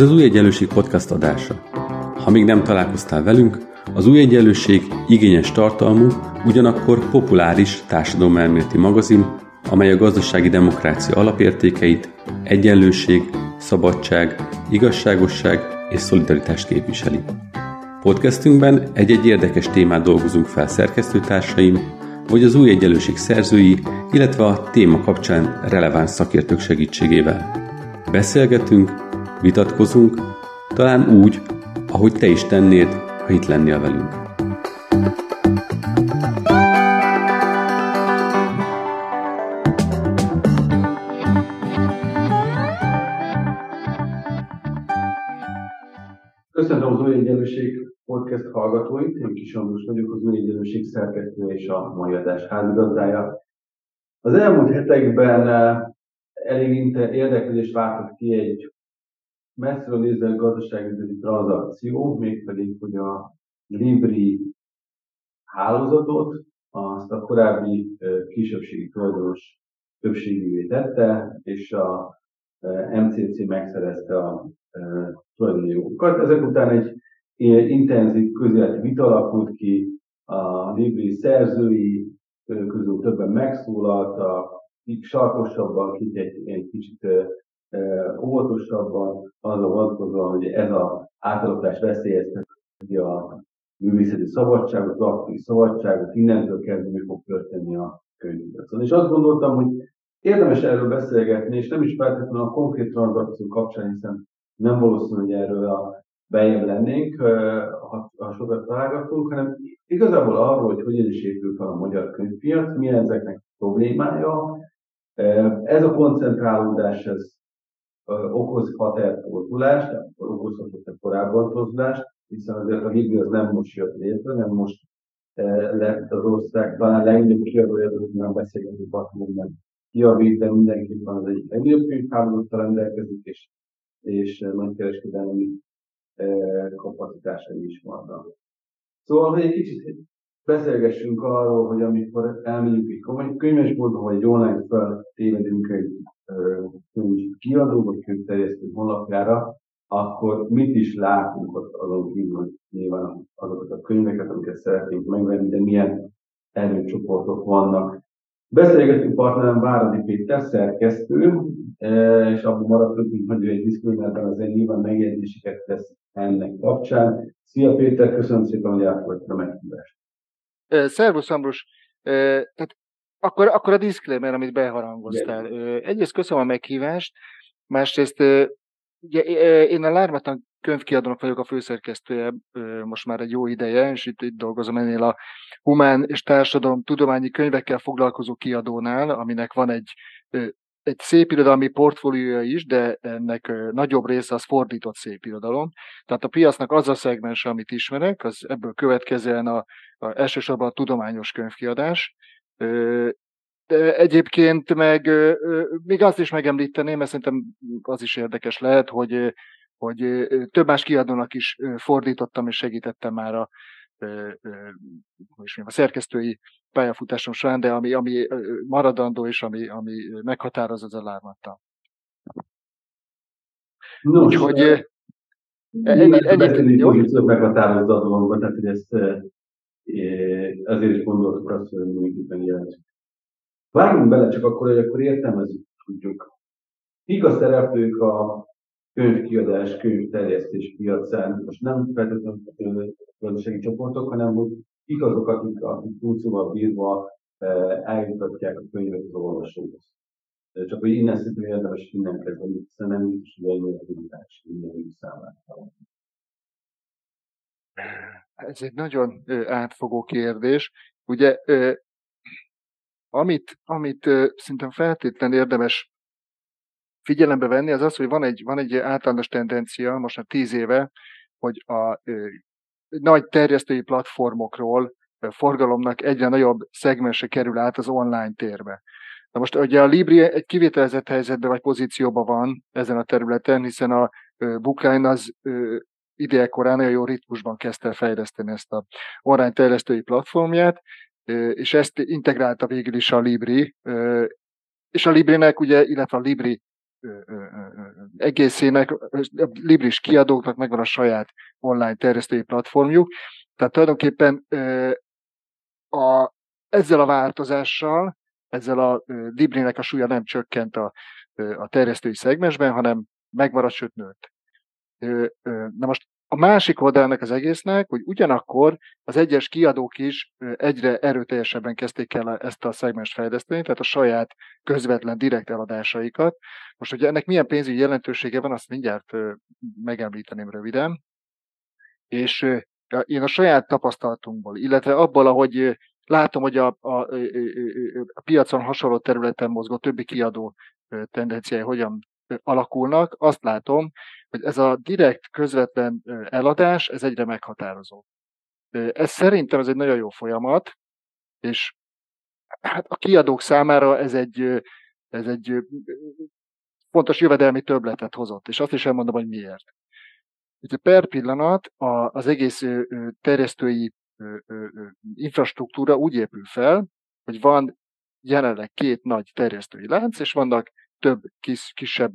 Ez az Új Egyenlőség podcast adása. Ha még nem találkoztál velünk, az Új Egyenlőség igényes tartalmú, ugyanakkor populáris társadalomelméleti magazin, amely a gazdasági demokrácia alapértékeit, egyenlőség, szabadság, igazságosság és szolidaritást képviseli. Podcastünkben egy-egy érdekes témát dolgozunk fel szerkesztőtársaim, vagy az új egyenlőség szerzői, illetve a téma kapcsán releváns szakértők segítségével. Beszélgetünk, vitatkozunk, talán úgy, ahogy te is tennéd, ha itt lennél velünk. Köszönöm az Egyenlőség podcast hallgatóit, én Kis Andrus vagyok, az Egyenlőség szerkesztője és a mai adás házigazdája. Az elmúlt hetekben eh, elég érdeklődést váltott ki egy messziről nézve gazdaságügyi tranzakció, mégpedig, hogy a Libri hálózatot azt a korábbi kisebbségi tulajdonos többségévé tette, és a MCC megszerezte a tulajdoni jogokat. Ezek után egy intenzív közéleti vita alakult ki, a Libri szerzői közül többen megszólaltak, sarkosabban, kik egy, egy kicsit óvatosabban, a vonatkozóan, hogy ez az átalakítás veszélyezteti a művészeti szabadságot, az aktív szabadságot, innentől kezdve mi fog történni a könyvpiacon. És azt gondoltam, hogy érdemes erről beszélgetni, és nem is feltétlenül a konkrét tranzakció kapcsán, hiszen nem valószínű, hogy erről a bejebb lennénk, ha, sokat találgatunk, hanem igazából arról, hogy hogyan is épül fel a magyar könyvpiac, mi ezeknek problémája. Ez a koncentrálódás, ez okozhat-e torzulást, okozhatott-e korábban torzulást, hiszen azért a Libri az nem most jött létre, nem most lett az ország talán legnagyobb hogy nem beszélgetünk platformon kiavít, de mindenképpen az egyik legnagyobb könyvhálózattal rendelkezik, és, és nagy kereskedelmi kapacitásai is vannak. Szóval, hogy egy kicsit beszélgessünk arról, hogy amikor elmegyünk egy könyvesboltba, vagy egy online feltévedünk egy könyv kiadó vagy könyvterjesztő honlapjára, akkor mit is látunk ott azon kívül, hogy nyilván azokat a könyveket, amiket szeretnénk megvenni, de milyen előcsoportok vannak. Beszélgetünk partnerem Váradi Péter, szerkesztő, és abban maradtunk, hogy egy diszkrimináltan az egy nyilván megjegyzéseket tesz ennek kapcsán. Szia Péter, köszönöm szépen, hogy elfogadtad a meghívást. Szervusz Ambrus! Tehát akkor, akkor a disclaimer, amit beharangoztál. Egyrészt köszönöm a meghívást, másrészt ugye, én a Lármatan könyvkiadónak vagyok a főszerkesztője most már egy jó ideje, és itt, itt dolgozom ennél a humán és társadalom tudományi könyvekkel foglalkozó kiadónál, aminek van egy egy szép irodalmi portfóliója is, de ennek nagyobb része az fordított szép irodalom. Tehát a piacnak az a szegmens, amit ismerek, az ebből következően a, a elsősorban a tudományos könyvkiadás, de egyébként meg még azt is megemlíteném, mert szerintem az is érdekes lehet, hogy, hogy több más kiadónak is fordítottam és segítettem már a, a szerkesztői pályafutásom során, de ami, ami maradandó és ami, ami meghatároz, az a lármatta. Nos, Úgyhogy egyébként jó. meghatározza a dolgot, tehát hogy ezt azért is gondoltuk azt, hogy mindenképpen jelentjük. Vágjunk bele csak akkor, hogy akkor értelmezzük tudjuk. Kik a szereplők a könyvkiadás, könyvterjesztés piacán, most nem feltétlenül gazdasági csoportok, hanem hogy kik azok, akik, akik kulcsúval bírva eljutatják a könyvet az olvasóhoz. Csak hogy innen szerintem érdemes innen kezdeni, hiszen nem biztos, hogy ennyire tudás mindenki számára. Ez egy nagyon átfogó kérdés. Ugye, amit, amit szerintem feltétlenül érdemes figyelembe venni, az az, hogy van egy, van egy általános tendencia, most már tíz éve, hogy a nagy terjesztői platformokról forgalomnak egyre nagyobb szegmense kerül át az online térbe. Na most ugye a Libri egy kivételezett helyzetben vagy pozícióban van ezen a területen, hiszen a Bookline az idejekorán nagyon jó ritmusban kezdte fejleszteni ezt a online terjesztői platformját, és ezt integrálta végül is a Libri, és a Librinek ugye, illetve a Libri egészének, a libris kiadóknak megvan a saját online terjesztői platformjuk, tehát tulajdonképpen a, ezzel a változással, ezzel a librinek a súlya nem csökkent a, a terjesztői szegmensben, hanem megmaradt, sőt nőtt. Na most a másik oldalának az egésznek, hogy ugyanakkor az egyes kiadók is egyre erőteljesebben kezdték el ezt a szegmens fejleszteni, tehát a saját közvetlen direkt eladásaikat. Most, hogy ennek milyen pénzügyi jelentősége van, azt mindjárt megemlíteném röviden. És én a saját tapasztalatunkból, illetve abból, ahogy látom, hogy a, a, a piacon hasonló területen mozgó többi kiadó tendenciái hogyan alakulnak, azt látom, hogy ez a direkt, közvetlen eladás, ez egyre meghatározó. Ez szerintem ez egy nagyon jó folyamat, és hát a kiadók számára ez egy, ez egy fontos jövedelmi töbletet hozott, és azt is elmondom, hogy miért. Ugye per pillanat az egész terjesztői infrastruktúra úgy épül fel, hogy van jelenleg két nagy terjesztői lánc, és vannak több kis, kisebb,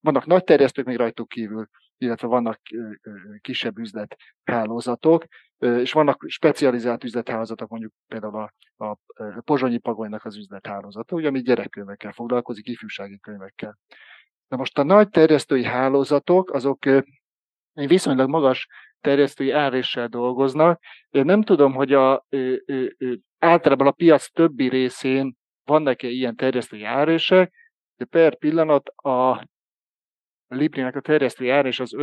vannak nagy terjesztők még rajtuk kívül, illetve vannak kisebb üzlethálózatok, és vannak specializált üzlethálózatok, mondjuk például a, a Pozsonyi Pagonynak az üzlethálózata, ugye, ami gyerekkönyvekkel foglalkozik, ifjúsági könyvekkel. Na most a nagy terjesztői hálózatok, azok viszonylag magas terjesztői áréssel dolgoznak. Én nem tudom, hogy a, ö, általában a piac többi részén vannak-e ilyen terjesztői árések, de per pillanat a Librinek a terjesztői árés az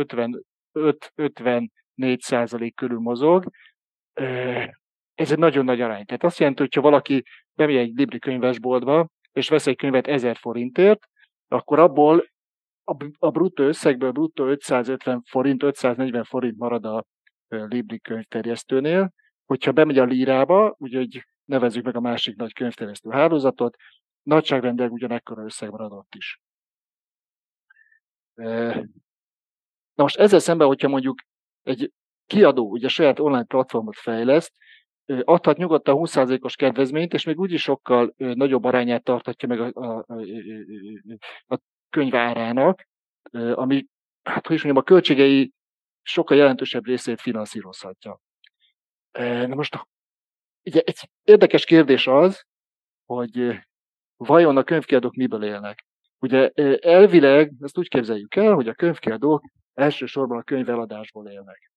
55-54 százalék körül mozog. Ez egy nagyon nagy arány. Tehát azt jelenti, hogy ha valaki bemegy egy Libri könyvesboltba, és vesz egy könyvet 1000 forintért, akkor abból a bruttó összegből bruttó 550 forint, 540 forint marad a Libri könyvterjesztőnél. Hogyha bemegy a lírába, úgyhogy nevezzük meg a másik nagy könyvterjesztő hálózatot, nagyságrendileg ugyanekkora összeg maradott is. Na most ezzel szemben, hogyha mondjuk egy kiadó ugye saját online platformot fejleszt, adhat nyugodtan 20%-os kedvezményt, és még úgyis sokkal nagyobb arányát tartatja meg a, a, a könyv árának, ami, hát hogy is mondjam, a költségei sokkal jelentősebb részét finanszírozhatja. Na most ugye egy érdekes kérdés az, hogy vajon a könyvkiadók miből élnek. Ugye elvileg ezt úgy képzeljük el, hogy a könyvkiadók elsősorban a könyveladásból élnek.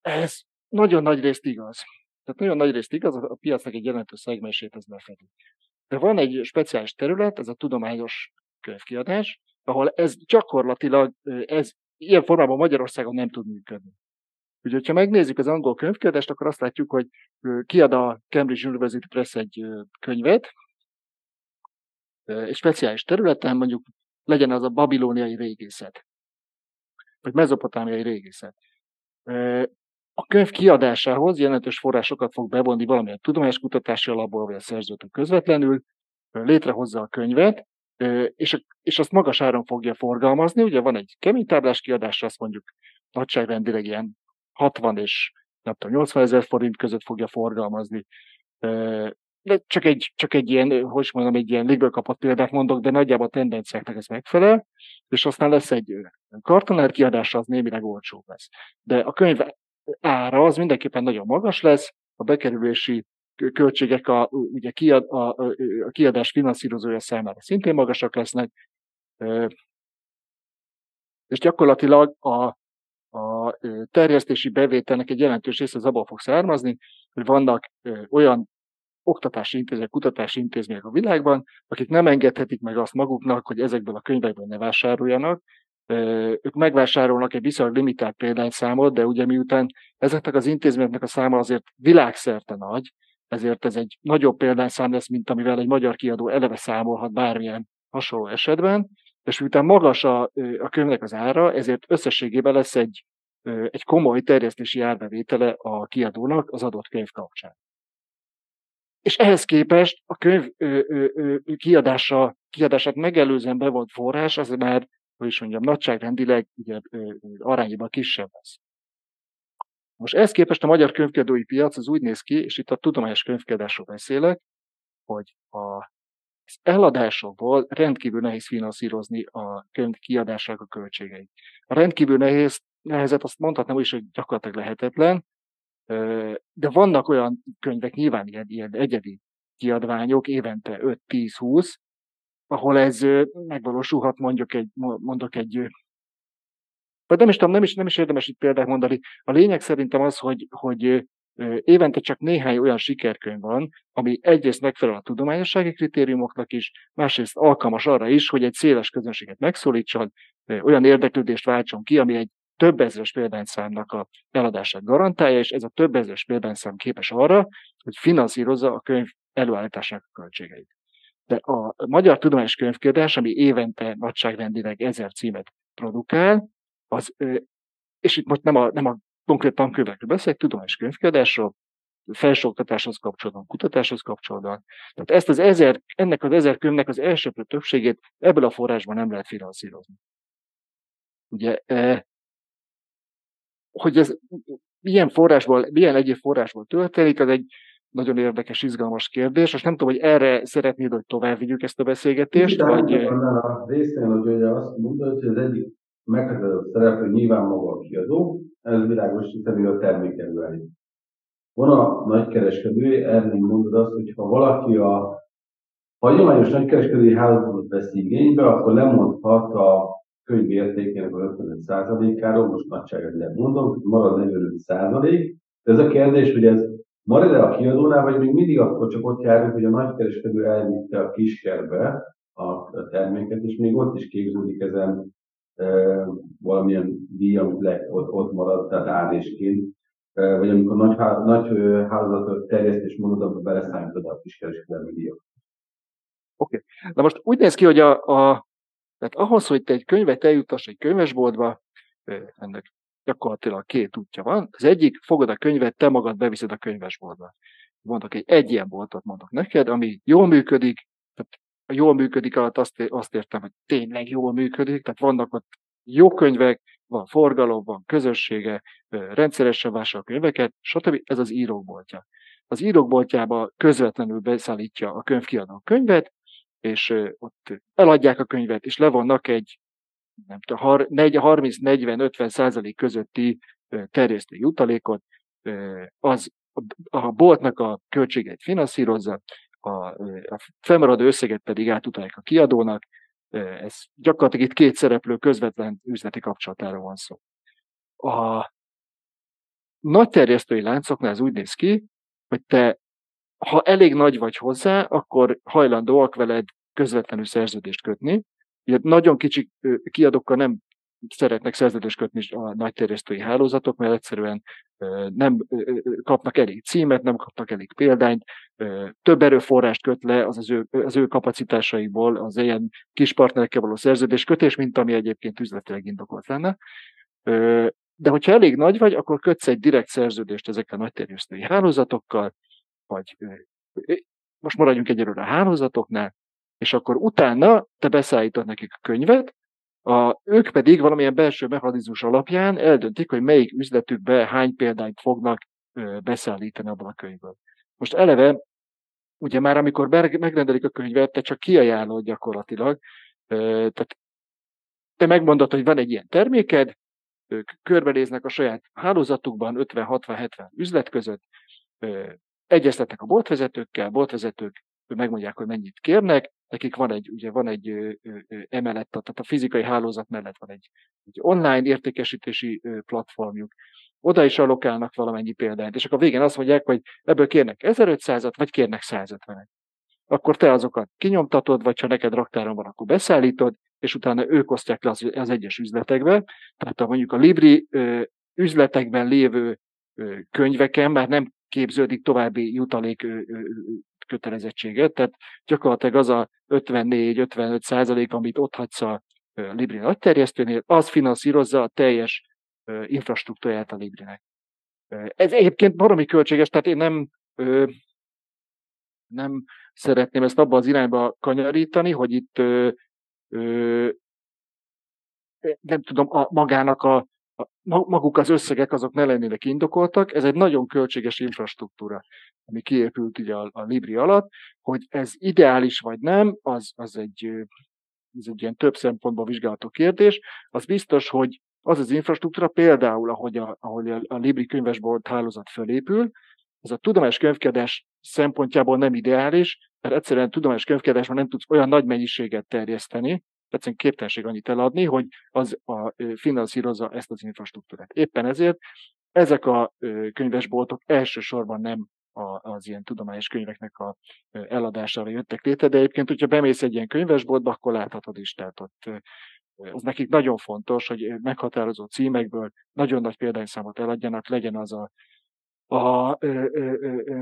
Ez nagyon nagy részt igaz. Tehát nagyon nagy részt igaz, a piacnak egy jelentős szegmensét ez lefedi. De van egy speciális terület, ez a tudományos könyvkiadás, ahol ez gyakorlatilag, ez ilyen formában Magyarországon nem tud működni. Úgyhogy, ha megnézzük az angol könyvkiadást, akkor azt látjuk, hogy kiad a Cambridge University Press egy könyvet, egy speciális területen, mondjuk legyen az a babilóniai régészet, vagy mezopotámiai régészet. A könyv kiadásához jelentős forrásokat fog bevonni valamilyen tudományos kutatási alapból, vagy a szerzőtől közvetlenül, létrehozza a könyvet, és, és azt magas áron fogja forgalmazni. Ugye van egy kemény táblás kiadás, azt mondjuk nagyságrendileg ilyen 60 és nem tudom, 80 ezer forint között fogja forgalmazni. De csak egy, csak egy ilyen, hogy mondom, egy ilyen légből kapott példát mondok, de nagyjából a tendenciáknak ez megfelel, és aztán lesz egy kartonár kiadása, az némileg olcsóbb lesz. De a könyv ára az mindenképpen nagyon magas lesz, a bekerülési költségek a, ugye kiad, a, a kiadás finanszírozója számára szintén magasak lesznek, és gyakorlatilag a terjesztési bevételnek egy jelentős része az abból fog származni, hogy vannak olyan oktatási intézmények, kutatási intézmények a világban, akik nem engedhetik meg azt maguknak, hogy ezekből a könyvekből ne vásároljanak. Ők megvásárolnak egy viszonylag limitált példányszámot, de ugye miután ezeknek az intézményeknek a száma azért világszerte nagy, ezért ez egy nagyobb példányszám lesz, mint amivel egy magyar kiadó eleve számolhat bármilyen hasonló esetben, és miután magas a, a könyvnek az ára, ezért összességében lesz egy, egy komoly terjesztési árbevétele a kiadónak az adott könyv kapcsán. És ehhez képest a könyv ö, ö, ö, kiadása, kiadását megelőzően bevont forrás, az már, hogy is mondjam, nagyságrendileg ugye, ö, arányban kisebb lesz. Most ehhez képest a magyar könyvkiadói piac az úgy néz ki, és itt a tudományos könyvkiadásról beszélek, hogy a az eladásokból rendkívül nehéz finanszírozni a könyv kiadásának a költségeit. Rendkívül nehéz, nehezet azt mondhatnám is, hogy gyakorlatilag lehetetlen, de vannak olyan könyvek, nyilván ilyen, ilyen egyedi kiadványok, évente 5-10-20, ahol ez megvalósulhat, mondjuk egy, mondok egy vagy nem is tudom, nem is, nem is érdemes itt példát mondani. A lényeg szerintem az, hogy, hogy évente csak néhány olyan sikerkönyv van, ami egyrészt megfelel a tudományossági kritériumoknak is, másrészt alkalmas arra is, hogy egy széles közönséget megszólítson, olyan érdeklődést váltson ki, ami egy több ezres példányszámnak a eladását garantálja, és ez a több ezres példányszám képes arra, hogy finanszírozza a könyv előállításának a költségeit. De a Magyar Tudományos Könyvkiadás, ami évente nagyságrendileg ezer címet produkál, az, és itt most nem a, nem a konkrét tankönyvekről beszélek, tudományos könyvkiadásról, felsőoktatáshoz kapcsolódóan, kutatáshoz kapcsolódóan. Tehát ezt az ezer, ennek az ezer könyvnek az elsőprő többségét ebből a forrásban nem lehet finanszírozni. Ugye, e, hogy ez milyen forrásból, milyen egyéb forrásból történik, az egy nagyon érdekes, izgalmas kérdés. Most nem tudom, hogy erre szeretnéd, hogy tovább vigyük ezt a beszélgetést, Itt vagy... A részén, hogy ugye azt mondod, hogy az egyik meghatározott szereplő nyilván maga a kiadó, ez világos, hiszen a termék Van a nagykereskedő, erről mondod azt, hogy ha valaki a hagyományos nagykereskedői hálózatot vesz igénybe, akkor lemondhat a könyv értékének a 55%-áról, most nagyságrendileg mondom, marad 45%. De ez a kérdés, hogy ez marad-e a kiadónál, vagy még mindig akkor csak ott járunk, hogy a nagykereskedő elvitte a kiskerbe a terméket, és még ott is képződik ezen valamilyen díj, amit le, ott, ott marad, tehát árésként, vagy amikor nagy, nagy hálózatot terjesztés mondod, akkor beleszállítod a kiskereskedelmi díjat. Oké. Okay. Na most úgy néz ki, hogy a, a, tehát ahhoz, hogy te egy könyvet eljutass egy könyvesboltba, ennek gyakorlatilag két útja van. Az egyik, fogod a könyvet, te magad beviszed a könyvesboltba. Mondok egy, egy ilyen boltot mondok neked, ami jól működik, tehát a jól működik alatt azt, azt értem, hogy tényleg jól működik, tehát vannak ott jó könyvek, van forgalom, van közössége, rendszeresen vásárol könyveket, stb. Ez az írókboltja. Az írókboltjába közvetlenül beszállítja a könyvkiadó könyvet, és ott eladják a könyvet, és levonnak egy nem tudom, 30-40-50 százalék közötti terjesztő jutalékot, az a boltnak a költségeit finanszírozza, a, a felmaradó összeget pedig átutalják a kiadónak. Ez gyakorlatilag itt két szereplő közvetlen üzleti kapcsolatára van szó. A nagy terjesztői láncoknál ez úgy néz ki, hogy te, ha elég nagy vagy hozzá, akkor hajlandóak veled közvetlenül szerződést kötni. Ugye nagyon kicsi kiadókkal nem szeretnek szerződést kötni a nagy terjesztői hálózatok, mert egyszerűen nem kapnak elég címet, nem kapnak elég példányt, több erőforrást köt le az, az, ő, az ő kapacitásaikból az ilyen kis partnerekkel való szerződéskötés, mint ami egyébként üzletileg indokolt lenne. De hogyha elég nagy vagy, akkor kötsz egy direkt szerződést ezekkel a nagy terjesztői hálózatokkal, vagy most maradjunk egyelőre a hálózatoknál, és akkor utána te beszállítod nekik a könyvet, a, ők pedig valamilyen belső mechanizmus alapján eldöntik, hogy melyik üzletükbe hány példányt fognak ö, beszállítani abban a könyvből. Most eleve, ugye már amikor megrendelik a könyvet, te csak kiajánlod gyakorlatilag, ö, tehát te megmondod, hogy van egy ilyen terméked, ők körbenéznek a saját hálózatukban 50-60-70 üzlet között, egyeztetnek a boltvezetőkkel, boltvezetők megmondják, hogy mennyit kérnek, nekik van egy, ugye van egy emellett, tehát a fizikai hálózat mellett van egy, egy online értékesítési platformjuk, oda is alokálnak valamennyi példányt, és akkor a végén azt mondják, hogy ebből kérnek 1500-at, vagy kérnek 150-et. Akkor te azokat kinyomtatod, vagy ha neked raktáron van, akkor beszállítod, és utána ők osztják le az, az egyes üzletekbe. Tehát a, mondjuk a Libri üzletekben lévő könyveken már nem képződik további jutalék kötelezettséget, tehát gyakorlatilag az a 54-55 százalék, amit ott hagysz a Libri nagyterjesztőnél, az finanszírozza a teljes infrastruktúráját a Librinek. Ez egyébként baromi költséges, tehát én nem, nem szeretném ezt abba az irányba kanyarítani, hogy itt nem tudom, a, magának a, maguk az összegek azok ne lennének indokoltak, ez egy nagyon költséges infrastruktúra. ami kiépült ugye a, a Libri alatt, hogy ez ideális vagy nem, az, az egy, ez egy ilyen több szempontból vizsgálható kérdés. Az biztos, hogy az az infrastruktúra, például ahogy a, ahogy a, Libri könyvesbolt hálózat fölépül, ez a tudományos könyvkiadás szempontjából nem ideális, mert egyszerűen tudományos könyvkiadásban nem tudsz olyan nagy mennyiséget terjeszteni, egyszerűen képtelenség annyit eladni, hogy az a, finanszírozza ezt az infrastruktúrát. Éppen ezért ezek a könyvesboltok elsősorban nem az ilyen tudományos könyveknek a eladására jöttek létre, de egyébként, hogyha bemész egy ilyen könyvesboltba, akkor láthatod is, tehát ott az nekik nagyon fontos, hogy meghatározó címekből nagyon nagy példányszámot eladjanak, legyen az a, a, a, a, a,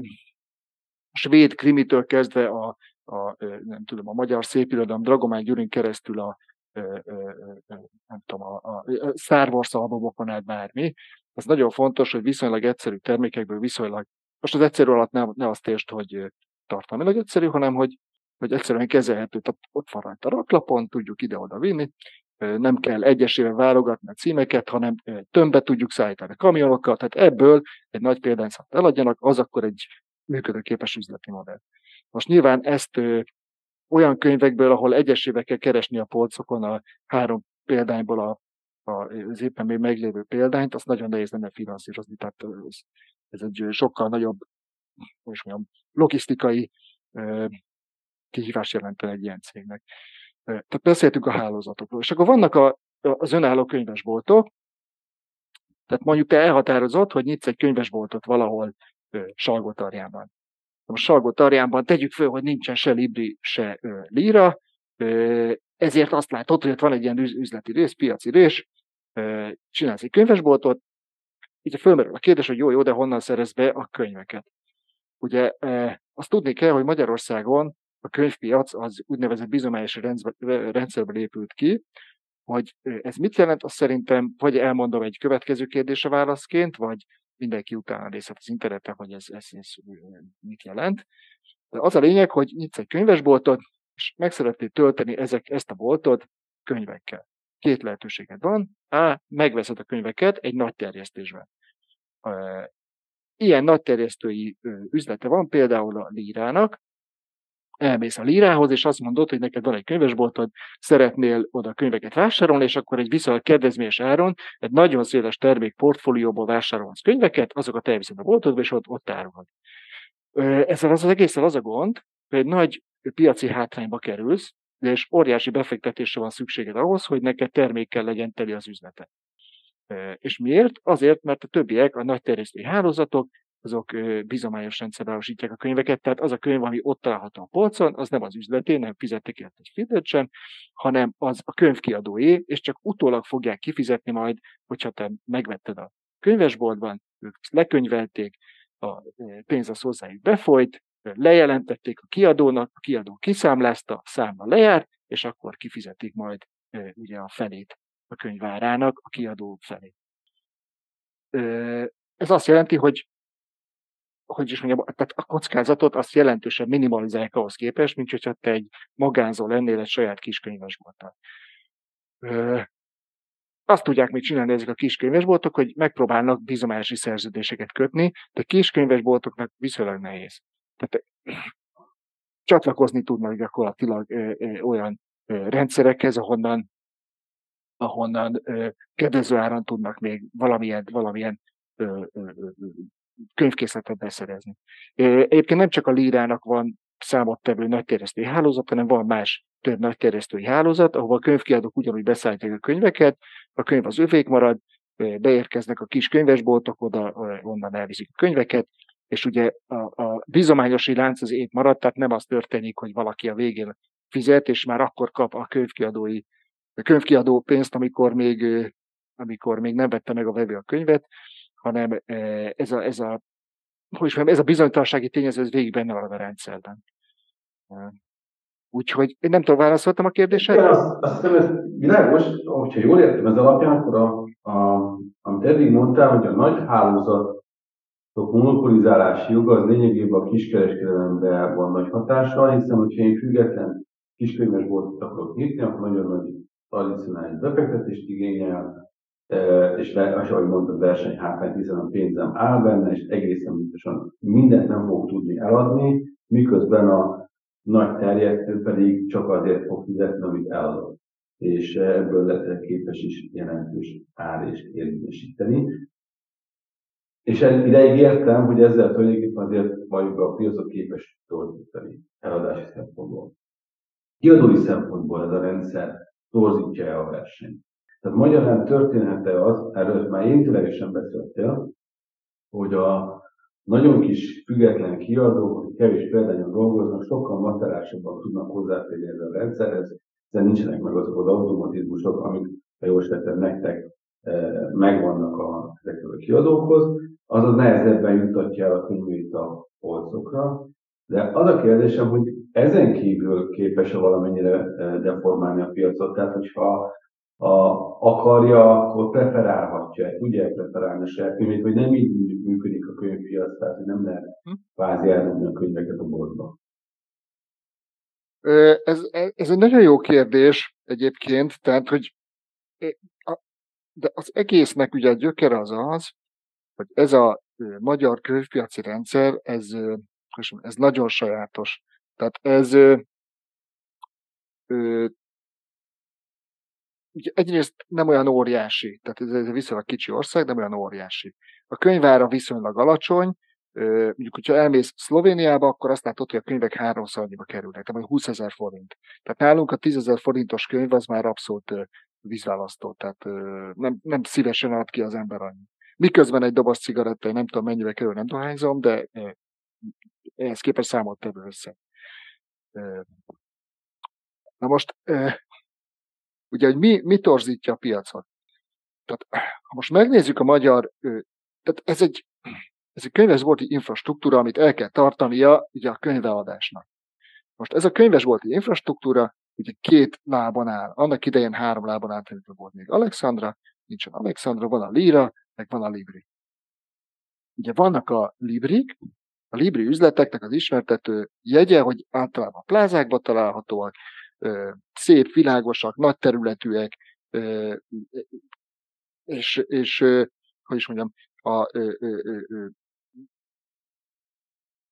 a svéd krimitől kezdve a, a, nem tudom, a magyar szépirodalom Dragomán Gyurin keresztül a, nem tudom, a, a, a albumokon át bármi. Az nagyon fontos, hogy viszonylag egyszerű termékekből viszonylag, most az egyszerű alatt ne, ne azt értsd, hogy tartalmilag egyszerű, hanem hogy, hogy egyszerűen kezelhető. Tehát ott van rajta raklapon, tudjuk ide-oda vinni, nem kell egyesével válogatni a címeket, hanem tömbbe tudjuk szállítani a kamionokkal, tehát ebből egy nagy példányszat eladjanak, az akkor egy működőképes üzleti modell. Most nyilván ezt olyan könyvekből, ahol egyesével kell keresni a polcokon a három példányból a, a, az éppen még meglévő példányt, azt nagyon nehéz lenne finanszírozni. Tehát ez, ez egy sokkal nagyobb most mondjam, logisztikai kihívás jelentene egy ilyen cégnek. Tehát beszéltünk a hálózatokról. És akkor vannak a, az önálló könyvesboltok, tehát mondjuk te elhatározott, hogy nyitsz egy könyvesboltot valahol Salgótarjában. Most Salgótarjánban tegyük föl, hogy nincsen se Libri, se ö, Lira, ö, ezért azt látod, hogy ott van egy ilyen üzleti rész, piaci rész, ö, csinálsz egy könyvesboltot, így fölmerül a kérdés, hogy jó, jó, de honnan szerez be a könyveket. Ugye azt tudni kell, hogy Magyarországon a könyvpiac az úgynevezett bizományos rendszerből épült ki, hogy ez mit jelent, azt szerintem vagy elmondom egy következő kérdése válaszként, vagy mindenki utána nézhet az interneten, hogy ez, ez, ez mit jelent. De az a lényeg, hogy nyitsz egy könyvesboltot, és meg szeretnéd tölteni ezek, ezt a boltot könyvekkel. Két lehetőséged van. A. Megveszed a könyveket egy nagy terjesztésben. Ilyen nagy terjesztői üzlete van például a Lírának, elmész a lírához, és azt mondod, hogy neked van egy könyvesboltod, szeretnél oda könyveket vásárolni, és akkor egy viszonylag kedvezményes áron, egy nagyon széles termék portfólióból vásárolsz könyveket, azokat elviszed a boltodba, és ott, ott árulod. Ezzel az, az egészen az a gond, hogy egy nagy piaci hátrányba kerülsz, és óriási befektetésre van szükséged ahhoz, hogy neked termékkel legyen teli az üzlete. És miért? Azért, mert a többiek, a nagy terjesztői hálózatok azok bizományos rendszerbe a könyveket, tehát az a könyv, ami ott található a polcon, az nem az üzleté, nem fizettek érte egy fitet hanem az a könyvkiadóé, és csak utólag fogják kifizetni majd, hogyha te megvetted a könyvesboltban, ők lekönyvelték, a pénz az hozzájuk befolyt, lejelentették a kiadónak, a kiadó kiszámlázta, a számla lejárt, és akkor kifizetik majd ugye a felét a könyvárának, a kiadó felét. Ez azt jelenti, hogy hogy is mondjam, tehát a kockázatot azt jelentősen minimalizálják ahhoz képest, mint hogyha te egy magánzó lennél egy saját kiskönyvesbolttal. Azt tudják még csinálni ezek a kiskönyvesboltok, hogy megpróbálnak bizományosi szerződéseket kötni, de kiskönyvesboltoknak viszonylag nehéz. Tehát csatlakozni tudnak gyakorlatilag ö, ö, olyan ö, rendszerekhez, ahonnan, ahonnan ö, kedvező áron tudnak még valamilyen, valamilyen ö, ö, könyvkészletet beszerezni. Egyébként nem csak a Lírának van számottevő nagyterjesztői hálózat, hanem van más több nagyterjesztői hálózat, ahol a könyvkiadók ugyanúgy beszállítják a könyveket, a könyv az övék marad, beérkeznek a kis könyvesboltok, oda, onnan elviszik a könyveket, és ugye a, a bizományosi lánc az épp maradt, tehát nem az történik, hogy valaki a végén fizet, és már akkor kap a könyvkiadói a könyvkiadó pénzt, amikor még, amikor még nem vette meg a vevő a könyvet, hanem ez a, ez a, hogy mondjam, ez a bizonytalansági tényező, ez végig benne van a rendszerben. Úgyhogy én nem tudom, válaszoltam a kérdésre? Igen, azt, azt hiszem, ez világos, hogyha jól értem ez alapján, akkor a, a, amit eddig mondtál, hogy a nagy hálózatok monopolizálási joga az lényegében a kiskereskedelemre van nagy hatással, hiszen hogyha én független kiskönyves boltot akarok nyitni, akkor nagyon nagy tradicionális befektetést igényel, és ahogy mondtad, versenyhátrányt, hiszen a pénzem áll benne, és egészen biztosan mindent nem fog tudni eladni, miközben a nagy terjesztő pedig csak azért fog fizetni, amit eladott. És ebből képes is jelentős árést érvényesíteni. És ideig értem, hogy ezzel tulajdonképpen azért vagyunk a piacot képes torzítani eladási szempontból. Kiadói szempontból ez a rendszer torzítja-e a versenyt? Tehát magyarán történhet-e az, erről már én ténylegesen beszéltél, hogy a nagyon kis független kiadók, akik kevés példányon dolgoznak, sokkal materiásabban tudnak hozzáférni ezzel a rendszerhez, hiszen nincsenek meg azok az automatizmusok, amik, ha jól tettem nektek, eh, megvannak a, ezekről a kiadókhoz, azaz nehezebben jutatja el a könyvét a polcokra. De az a kérdésem, hogy ezen kívül képes-e valamennyire eh, deformálni a piacot? Tehát, hogyha a, akarja, akkor preferálhatja, tudja preferálni a saját könyvét, vagy nem így működik a könyvpiac, tehát hogy nem lehet hm? kvázi eldobni a könyveket a boltba. Ez, ez egy nagyon jó kérdés egyébként, tehát, hogy de az egésznek ugye a gyökere az az, hogy ez a magyar könyvpiaci rendszer, ez, ez nagyon sajátos. Tehát ez ugye egyrészt nem olyan óriási, tehát ez egy viszonylag kicsi ország, nem olyan óriási. A könyvára viszonylag alacsony, mondjuk, hogyha elmész Szlovéniába, akkor azt látod, hogy a könyvek háromszor annyiba kerülnek, tehát 20 ezer forint. Tehát nálunk a 10 ezer forintos könyv az már abszolút vízválasztó, tehát nem, nem szívesen ad ki az ember annyi. Miközben egy doboz cigaretta, nem tudom mennyibe kerül, nem dohányzom, de ehhez képest számolt tevő össze. Na most ugye, hogy mi, mi torzítja a piacot. Tehát, ha most megnézzük a magyar, tehát ez egy, ez egy könyvesbolti infrastruktúra, amit el kell tartania ugye a könyveadásnak. Most ez a könyvesbolti infrastruktúra ugye két lábon áll. Annak idején három lábon amikor volt még Alexandra, nincsen Alexandra, van a Lira, meg van a Libri. Ugye vannak a Librik, a Libri üzleteknek az ismertető jegye, hogy általában plázákban találhatóak, szép, világosak, nagy területűek, és, és hogy is mondjam, a,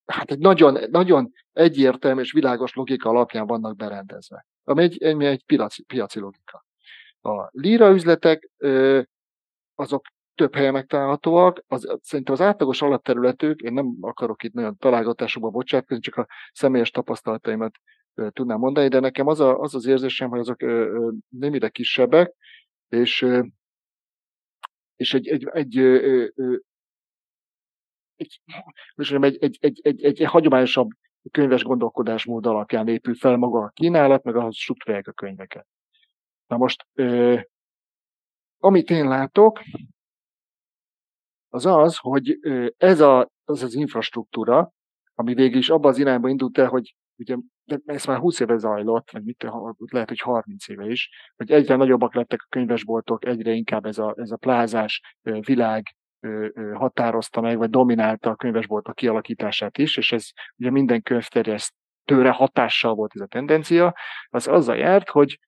hát egy nagyon, nagyon egyértelmű és világos logika alapján vannak berendezve, ami egy, egy, egy piaci, piaci logika. A líra üzletek azok több helyen megtalálhatóak. Az, szerintem az átlagos alapterületük, én nem akarok itt nagyon találgatásokba bocsátkozni, csak a személyes tapasztalataimat tudnám mondani, de nekem az a, az, az érzésem, hogy azok nem némire kisebbek, és, és egy, egy, egy, egy, mondjam, egy, egy, egy, egy, egy, egy hagyományosabb könyves gondolkodásmód alapján épül fel maga a kínálat, meg ahhoz struktúrálják a könyveket. Na most, amit én látok, az az, hogy ez a, az az infrastruktúra, ami végül is abban az irányba indult el, hogy ugye de ez már 20 éve zajlott, vagy mit, lehet, hogy 30 éve is, hogy egyre nagyobbak lettek a könyvesboltok, egyre inkább ez a, ez a plázás világ határozta meg, vagy dominálta a könyvesboltok kialakítását is, és ez ugye minden könyvterjesztőre hatással volt ez a tendencia, az azzal járt, hogy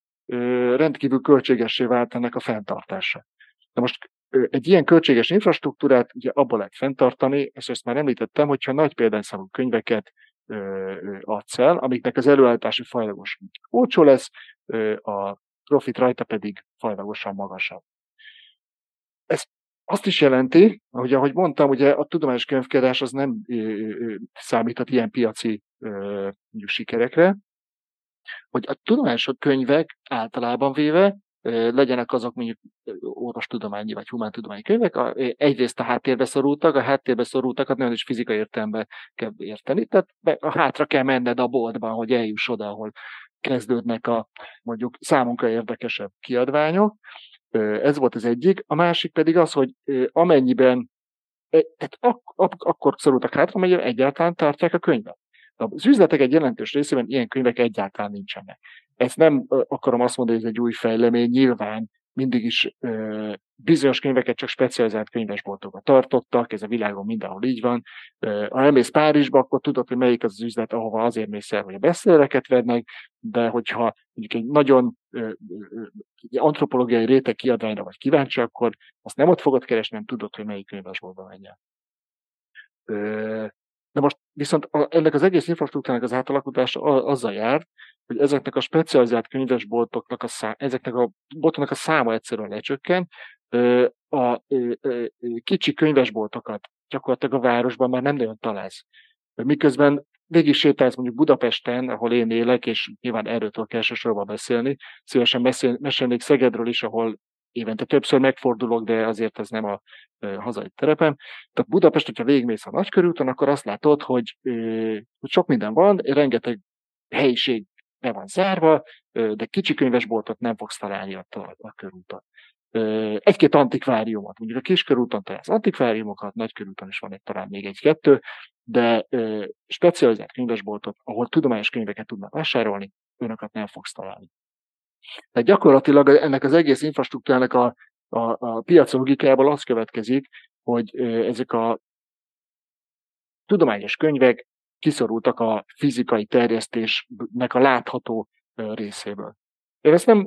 rendkívül költségessé vált ennek a fenntartása. Na most egy ilyen költséges infrastruktúrát ugye abba lehet fenntartani, és ezt már említettem, hogyha nagy példányszámú könyveket adsz el, amiknek az előállítási fajlagos olcsó lesz, a profit rajta pedig fajlagosan magasabb. Ez azt is jelenti, hogy ahogy mondtam, ugye a tudományos könyvkiadás az nem számíthat ilyen piaci mondjuk sikerekre, hogy a tudományos könyvek általában véve legyenek azok mondjuk orvostudományi vagy humántudományi könyvek, egyrészt a háttérbe szorultak, a háttérbe szorultakat nagyon is fizikai értelemben kell érteni, tehát a hátra kell menned a boltban, hogy eljuss oda, ahol kezdődnek a mondjuk számunkra érdekesebb kiadványok. Ez volt az egyik. A másik pedig az, hogy amennyiben tehát ak- ak- akkor szorultak hátra, amennyiben egyáltalán tartják a könyvet. Az üzletek egy jelentős részében ilyen könyvek egyáltalán nincsenek. Ezt nem akarom azt mondani, hogy ez egy új fejlemény, nyilván mindig is bizonyos könyveket csak specializált könyvesboltokban tartottak, ez a világon mindenhol így van. Ha elmész Párizsba, akkor tudod, hogy melyik az az üzlet, ahova azért mész el, hogy a beszéleket vednek, de hogyha mondjuk egy nagyon egy antropológiai réteg kiadványra vagy kíváncsi, akkor azt nem ott fogod keresni, nem tudod, hogy melyik könyvesboltba menjen. De most viszont ennek az egész infrastruktúrának az átalakulása azzal jár, hogy ezeknek a specializált könyvesboltoknak a szá, ezeknek a boltoknak a száma egyszerűen lecsökken, a kicsi könyvesboltokat gyakorlatilag a városban már nem nagyon találsz. Miközben végig sétálsz mondjuk Budapesten, ahol én élek, és nyilván erről tudok elsősorban beszélni. Szívesen beszél, mesélnék Szegedről is, ahol évente többször megfordulok, de azért ez nem a hazai terepem. Tehát Budapest, hogyha végigmész a nagykörúton, akkor azt látod, hogy, hogy sok minden van, rengeteg helyiség be van zárva, de kicsi könyvesboltot nem fogsz találni a, a, a körúton. Egy-két antikváriumot, mondjuk a kiskörúton találsz antikváriumokat, nagykörúton is van egy talán még egy-kettő, de specializált könyvesboltot, ahol tudományos könyveket tudnak vásárolni, önöket nem fogsz találni. Tehát gyakorlatilag ennek az egész infrastruktúrának a, a, a piac logikájából az következik, hogy ezek a tudományos könyvek kiszorultak a fizikai terjesztésnek a látható részéből. Én ezt nem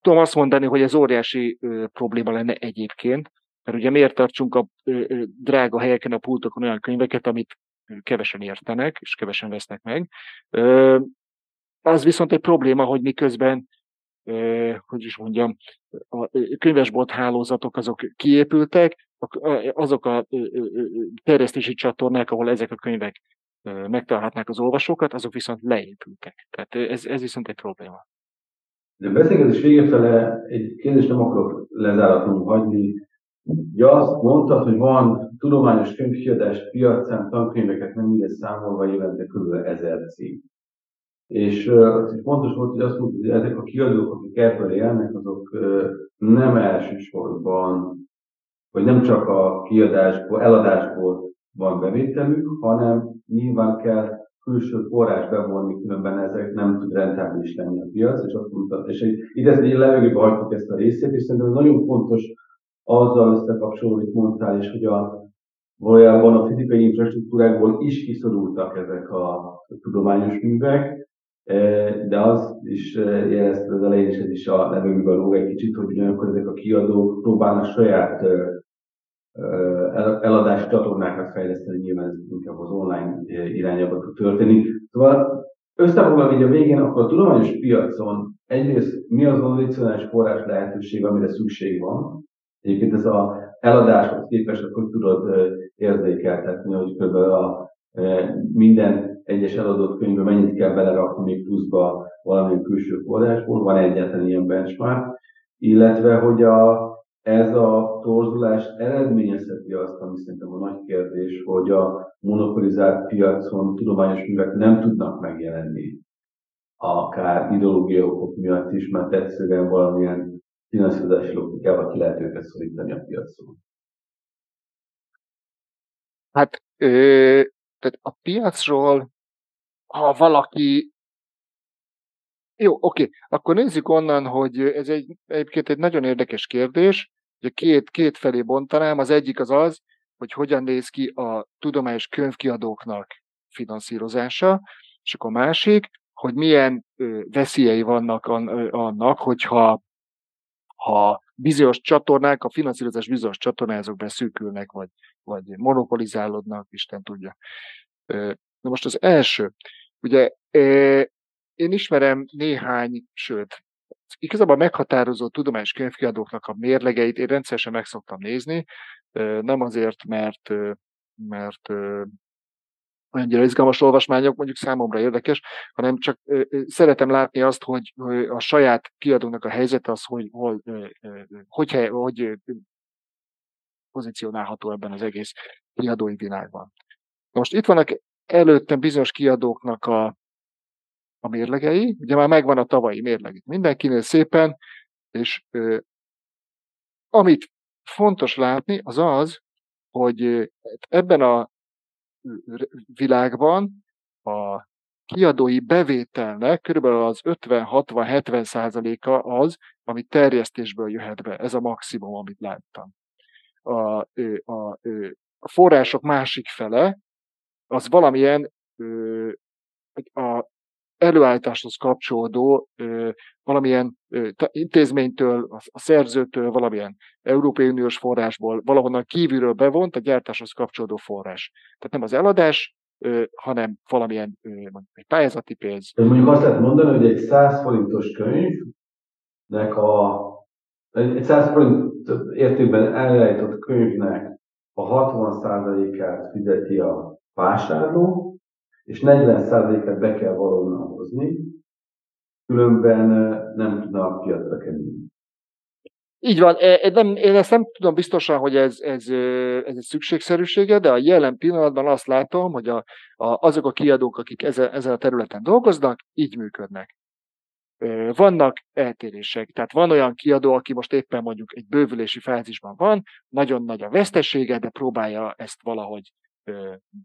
tudom azt mondani, hogy ez óriási probléma lenne egyébként, mert ugye miért tartsunk a drága helyeken, a pultokon olyan könyveket, amit kevesen értenek, és kevesen vesznek meg. Az viszont egy probléma, hogy miközben, hogy is mondjam, a könyvesbolt hálózatok azok kiépültek, azok a terjesztési csatornák, ahol ezek a könyvek megtalálhatnák az olvasókat, azok viszont leépültek. Tehát ez, ez viszont egy probléma. De a beszélgetés vége fele egy kérdést nem akarok lezáratlanul hagyni. Ugye azt mondtad, hogy van tudományos könyvkiadás piacán, tankönyveket nem ide számolva évente kb. ezer cím. És az is fontos volt, hogy azt mondtuk, hogy ezek a kiadók, akik ebből élnek, azok nem elsősorban, vagy nem csak a kiadásból, eladásból van bevételük, hanem nyilván kell külső forrás bevonni, különben ezek nem tud rentábilis lenni a piac, és azt mondta, és ide egy levegőbe hagytuk ezt a részét, és szerintem nagyon fontos azzal összekapcsolni, amit mondtál, és hogy a, valójában a fizikai infrastruktúrákból is kiszorultak ezek a tudományos művek, de az is jelezte az elején, és ez is a nevünkben lóg egy kicsit, hogy ugyanakkor ezek a kiadók próbálnak saját eladási csatornákat fejleszteni, nyilván ez inkább az online irányába tud történni. Szóval összefoglalva így a végén, akkor a tudományos piacon egyrészt mi az addicionális forrás lehetőség, amire szükség van. Egyébként ez a eladáshoz képest akkor tudod érzékeltetni, hogy kb. A, minden egyes eladott könyvbe mennyit kell belerakni még pluszba valamilyen külső forrásból, van egyetlen ilyen benchmark, illetve hogy a, ez a torzulás eredményezheti azt, ami szerintem a nagy kérdés, hogy a monopolizált piacon tudományos művek nem tudnak megjelenni, akár ideológiai okok miatt is, mert egyszerűen valamilyen finanszírozási logikával ki lehet őket szorítani a piacon. Hát, ö, tehát a piacról, ha valaki jó, oké. Akkor nézzük onnan, hogy ez egy, egyébként egy nagyon érdekes kérdés. Ugye két, két felé bontanám. Az egyik az az, hogy hogyan néz ki a tudományos könyvkiadóknak finanszírozása, és akkor a másik, hogy milyen ö, veszélyei vannak an, ö, annak, hogyha ha bizonyos csatornák, a finanszírozás bizonyos csatornázok beszűkülnek, vagy, vagy monopolizálódnak, Isten tudja. Na most az első, ugye én ismerem néhány, sőt, igazából meghatározó tudományos könyvkiadóknak a mérlegeit én rendszeresen meg szoktam nézni, nem azért, mert, mert olyan izgalmas olvasmányok, mondjuk számomra érdekes, hanem csak szeretem látni azt, hogy a saját kiadónak a helyzet az, hogy hol, hogy, hogy, hogy pozícionálható ebben az egész kiadói világban. Most itt vannak előttem bizonyos kiadóknak a, a mérlegei, ugye már megvan a tavalyi mérleg mindenkinél szépen, és ö, amit fontos látni, az az, hogy ebben a világban a kiadói bevételnek körülbelül az 50-60-70 százaléka az, ami terjesztésből jöhet be. Ez a maximum, amit láttam. A, a, a források másik fele, az valamilyen a előállításhoz kapcsolódó valamilyen intézménytől, a szerzőtől, valamilyen Európai Uniós forrásból, valahonnan kívülről bevont a gyártáshoz kapcsolódó forrás. Tehát nem az eladás, hanem valamilyen mondjuk egy pályázati pénz. Mondjuk azt lehet mondani, hogy egy 100 forintos könyvnek a egy 100 forint értékben elállított könyvnek a 60%-át fizeti a vásárló, és 40%-et be kell valóban hozni, különben nem tudna a piacra kerülni. Így van, e, nem, én ezt nem tudom biztosan, hogy ez, ez, ez egy szükségszerűsége, de a jelen pillanatban azt látom, hogy a, a, azok a kiadók, akik ezen, ezen a területen dolgoznak, így működnek. Vannak eltérések, tehát van olyan kiadó, aki most éppen mondjuk egy bővülési fázisban van, nagyon nagy a vesztesége, de próbálja ezt valahogy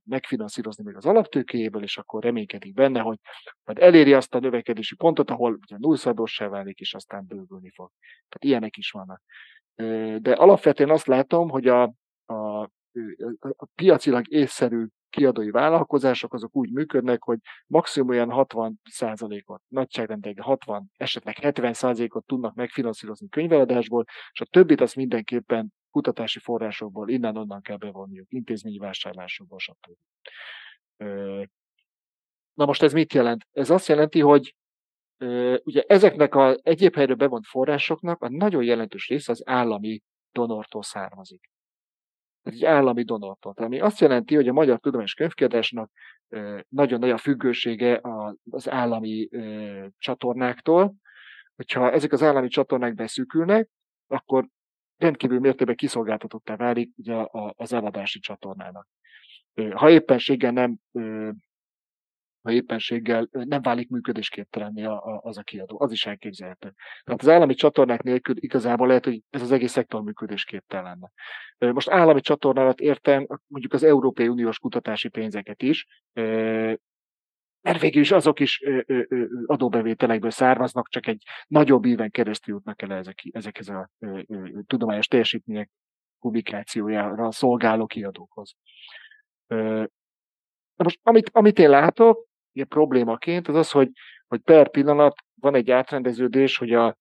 megfinanszírozni még az alaptőkéjéből, és akkor reménykedik benne, hogy majd eléri azt a növekedési pontot, ahol ugye nullszadossá válik, és aztán bővülni fog. Tehát ilyenek is vannak. De alapvetően azt látom, hogy a, a, a piacilag észszerű kiadói vállalkozások azok úgy működnek, hogy maximum olyan 60% ot nagyságrendekben 60, esetleg 70 ot tudnak megfinanszírozni könyveladásból, és a többit az mindenképpen kutatási forrásokból, innen-onnan kell bevonniuk, intézményi vásárlásokból, stb. Na most ez mit jelent? Ez azt jelenti, hogy ugye ezeknek az egyéb helyről bevont forrásoknak a nagyon jelentős része az állami donortól származik. Ez egy állami donortól. Ami azt jelenti, hogy a Magyar Tudományos Könyvkiadásnak nagyon nagy a függősége az állami csatornáktól. Hogyha ezek az állami csatornák beszűkülnek, akkor rendkívül mértékben kiszolgáltatottá válik ugye az eladási csatornának. Ha éppenséggel nem ha éppenséggel nem válik működésképtelenné az a kiadó. Az is elképzelhető. Tehát az állami csatornák nélkül igazából lehet, hogy ez az egész szektor működésképtelen lenne. Most állami csatornálat értem mondjuk az Európai Uniós kutatási pénzeket is, mert végül is azok is adóbevételekből származnak, csak egy nagyobb éven keresztül jutnak el ezek, ezekhez a tudományos teljesítmények publikációjára szolgáló kiadókhoz. Na most, amit, amit én látok, ilyen problémaként, az az, hogy, hogy per pillanat van egy átrendeződés, hogy a,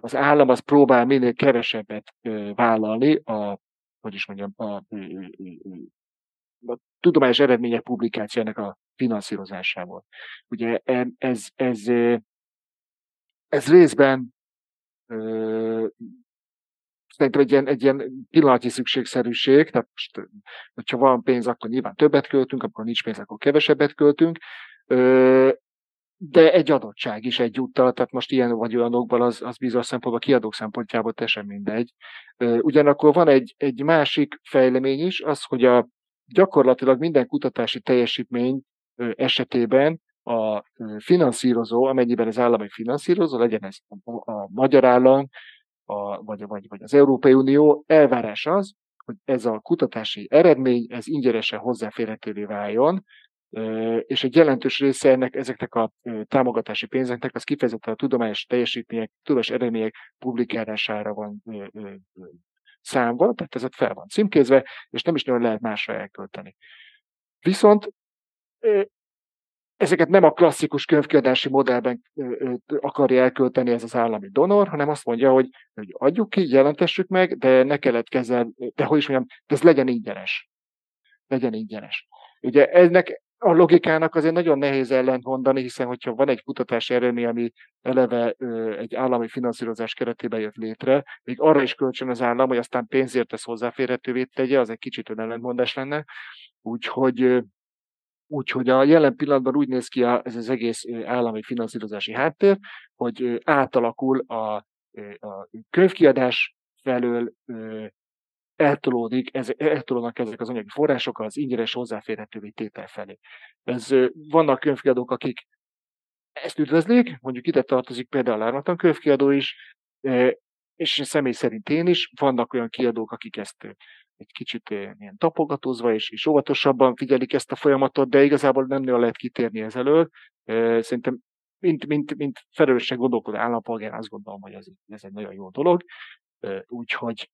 az állam az próbál minél kevesebbet vállalni a, hogy is mondjam, a, a tudományos eredmények publikációjának a finanszírozásából. Ugye ez, ez, ez részben szerintem egy ilyen, egy ilyen pillanatnyi szükségszerűség, tehát most, hogyha van pénz, akkor nyilván többet költünk, akkor nincs pénz, akkor kevesebbet költünk, de egy adottság is egyúttal, tehát most ilyen vagy olyanokban az, az bizonyos szempontból kiadók szempontjából teljesen mindegy. Ugyanakkor van egy, egy másik fejlemény is, az, hogy a gyakorlatilag minden kutatási teljesítmény esetében a finanszírozó, amennyiben az állami finanszírozó, legyen ez a, magyar állam, a, vagy, vagy, vagy az Európai Unió, elvárás az, hogy ez a kutatási eredmény, ez ingyenesen hozzáférhetővé váljon, és egy jelentős része ennek, ezeknek a támogatási pénzeknek az kifejezetten a tudományos teljesítmények, tudományos eredmények publikálására van számva, tehát ez ott fel van címkézve, és nem is nagyon lehet másra elkölteni. Viszont ezeket nem a klasszikus könyvkiadási modellben akarja elkölteni ez az állami donor, hanem azt mondja, hogy, hogy adjuk ki, jelentessük meg, de ne kellett kezel, de hogy is mondjam, de ez legyen ingyenes. Legyen ingyenes. Ugye ennek a logikának azért nagyon nehéz ellentmondani, hiszen hogyha van egy kutatási eredmény, ami eleve ö, egy állami finanszírozás keretében jött létre, még arra is kölcsön az állam, hogy aztán pénzért ezt hozzáférhetővé tegye, az egy kicsit ellentmondás lenne. Úgyhogy Úgyhogy a jelen pillanatban úgy néz ki ez az egész állami finanszírozási háttér, hogy átalakul a, a könyvkiadás felől eltolódik, ez, eltolódnak ezek az anyagi források az ingyenes hozzáférhetővé tétel felé. Ez, vannak könyvkiadók, akik ezt üdvözlik, mondjuk ide tartozik például a Lármatan könyvkiadó is, és személy szerint én is, vannak olyan kiadók, akik ezt egy kicsit ilyen tapogatózva és, és óvatosabban figyelik ezt a folyamatot, de igazából nem nagyon lehet kitérni ez elől. Szerintem mint, mint, mint felelősség gondolkodó állampolgár azt gondolom, hogy ez, ez egy nagyon jó dolog. Úgyhogy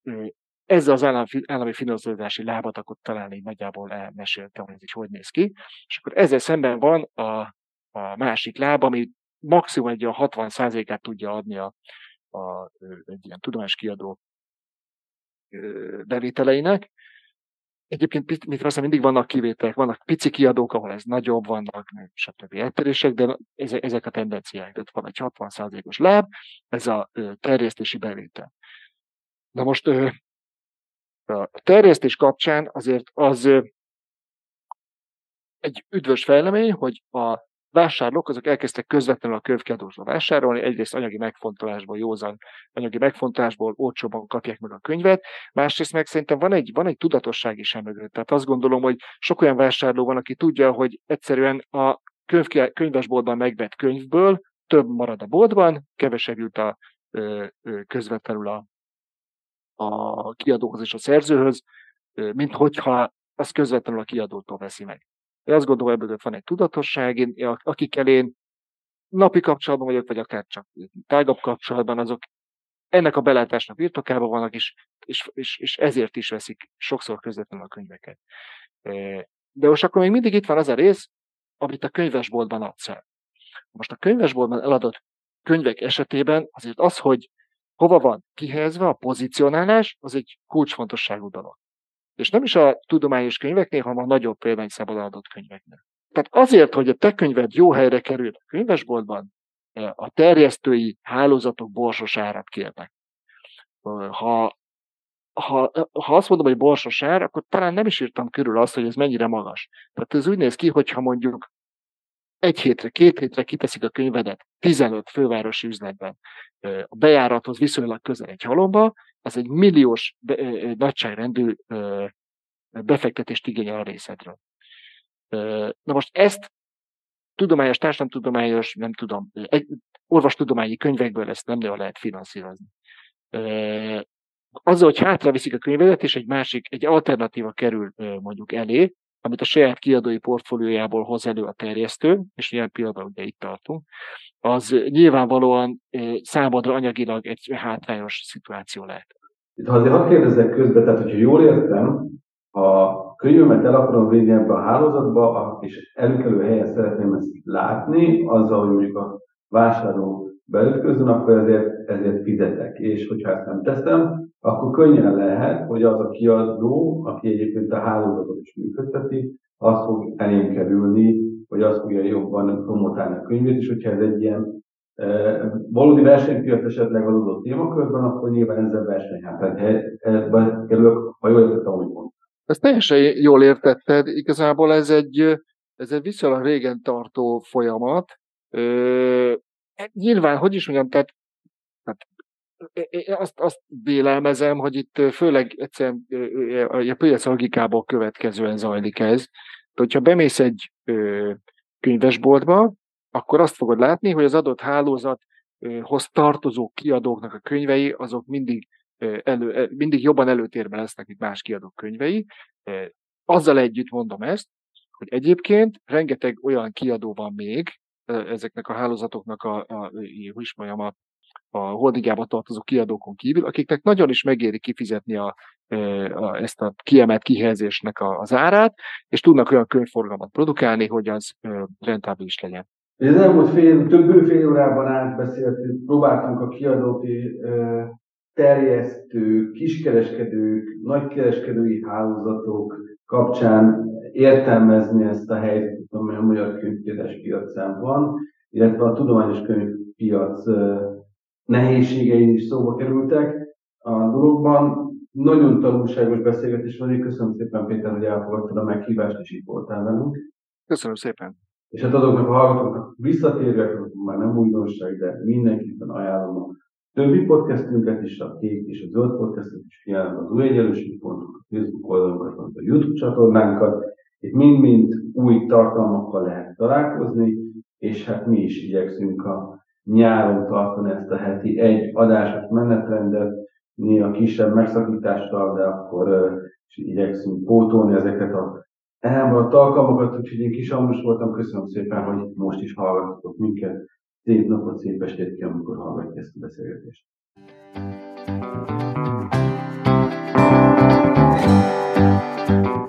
ezzel az állami, állami finanszírozási lábat akkor talán így nagyjából elmeséltem, hogy ez is hogy néz ki. És akkor ezzel szemben van a, a másik láb, ami maximum egy a 60%-át tudja adni a, a, egy ilyen tudományos kiadó bevételeinek. Egyébként mit azt mindig vannak kivételek, vannak pici kiadók, ahol ez nagyobb, vannak stb. eltérések, de ezek a tendenciák. Tehát van egy 60%-os láb, ez a terjesztési bevétel. Na most a terjesztés kapcsán azért az egy üdvös fejlemény, hogy a vásárlók azok elkezdtek közvetlenül a könyvkiadósba vásárolni, egyrészt anyagi megfontolásból, józan anyagi megfontolásból olcsóban kapják meg a könyvet, másrészt meg szerintem van egy, van egy tudatosság is emögött. Tehát azt gondolom, hogy sok olyan vásárló van, aki tudja, hogy egyszerűen a könyv, könyvesboltban megvett könyvből több marad a boltban, kevesebb jut a, közvetlenül a, a kiadóhoz és a szerzőhöz, mint hogyha az közvetlenül a kiadótól veszi meg. Én azt gondolom, ebből van egy tudatosság, én, akikkel én napi kapcsolatban vagyok, vagy akár csak tágabb kapcsolatban, azok ennek a belátásnak birtokában vannak, és, és, és, és ezért is veszik sokszor közvetlenül a könyveket. De most akkor még mindig itt van az a rész, amit a könyvesboltban adsz el. Most a könyvesboltban eladott könyvek esetében azért az, hogy hova van kihelyezve a pozicionálás, az egy kulcsfontosságú dolog. És nem is a tudományos könyveknél, hanem a nagyobb példányszámban adott könyveknél. Tehát azért, hogy a te könyved jó helyre kerül a könyvesboltban, eh, a terjesztői hálózatok borsos árat kérnek. Ha, ha, ha azt mondom, hogy borsos ár, akkor talán nem is írtam körül azt, hogy ez mennyire magas. Tehát ez úgy néz ki, hogyha mondjuk egy hétre, két hétre kiteszik a könyvedet 15 fővárosi üzletben, a bejárathoz viszonylag közel egy halomba, az egy milliós nagyságrendű befektetést igényel a részedről. Na most ezt tudományos, társadalomtudományos, nem tudom, egy, orvostudományi könyvekből ezt nem nagyon lehet finanszírozni. Azzal, hogy hátra viszik a könyvedet, és egy másik, egy alternatíva kerül mondjuk elé, amit a saját kiadói portfóliójából hoz elő a terjesztő, és ilyen pillanatban ugye itt tartunk, az nyilvánvalóan számodra anyagilag egy hátrányos szituáció lehet. Itt azért hadd kérdezzek közben, tehát hogyha jól értem, ha könyvemet el akarom vinni ebbe a hálózatba, és előkelő helyen szeretném ezt látni, azzal, hogy mondjuk a vásárló beütközön, akkor ezért, ezért fizetek. És hogyha ezt nem teszem, akkor könnyen lehet, hogy az a kiadó, aki egyébként a hálózatot is működteti, az fog elém kerülni, vagy az fogja jobban promotálni a könyvét, és hogyha ez egy ilyen e, valódi versenypiac esetleg az adott témakörben, akkor nyilván ezzel versenyhátrányba kerülök, ha jól értettem, amit mondtam. Ezt teljesen jól értetted, igazából ez egy, ez egy viszonylag régen tartó folyamat. Ö, nyilván, hogy is mondjam, tehát, tehát én azt, azt vélelmezem, hogy itt főleg egyszerűen a piac logikából következően zajlik ez. De hogyha bemész egy könyvesboltba, akkor azt fogod látni, hogy az adott hálózathoz tartozó kiadóknak a könyvei, azok mindig, elő, mindig jobban előtérben lesznek, mint más kiadók könyvei. Azzal együtt mondom ezt, hogy egyébként rengeteg olyan kiadó van még, ezeknek a hálózatoknak a, a, a hogy is mondjam, a a holdigába tartozó kiadókon kívül, akiknek nagyon is megéri kifizetni a, a, ezt a kiemelt kihelyezésnek a, az árát, és tudnak olyan könyvforgalmat produkálni, hogy az rentábilis legyen. Az elmúlt fél, több fél órában átbeszéltünk, próbáltunk a kiadóti terjesztő, kiskereskedők, nagykereskedői hálózatok kapcsán értelmezni ezt a helyzetet, amely a magyar könyvkiadás piacán van, illetve a tudományos könyvpiac nehézségei is szóba kerültek a dologban. Nagyon tanulságos beszélgetés van, köszönöm szépen Péter, hogy elfogadtad a meghívást, és itt voltál velünk. Köszönöm szépen. És hát azoknak a hallgatóknak visszatérve, már nem újdonság, de mindenképpen ajánlom a többi podcastünket is, a kék és a zöld podcastot is figyelem az új egyenlőségpontok, a Facebook oldalunkat, a YouTube csatornánkat. Itt mind-mind új tartalmakkal lehet találkozni, és hát mi is igyekszünk a nyáron tartani ezt a heti egy adásos menetrendet, néha kisebb megszakítással, de akkor uh, igyekszünk pótolni ezeket a elmaradt alkalmakat, úgyhogy én kis Ambrus voltam, köszönöm szépen, hogy most is hallgattatok minket. Szép napot, szép estét ki, amikor hallgatja ezt a beszélgetést.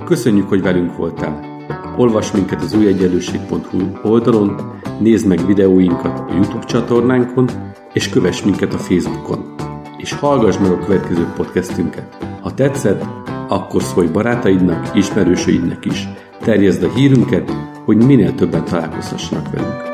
Köszönjük, hogy velünk voltál! Olvasd minket az újegyenlőség.hu oldalon, nézd meg videóinkat a YouTube csatornánkon, és kövess minket a Facebookon. És hallgass meg a következő podcastünket. Ha tetszett, akkor szólj barátaidnak, ismerősöidnek is. Terjezd a hírünket, hogy minél többen találkozhassanak velünk.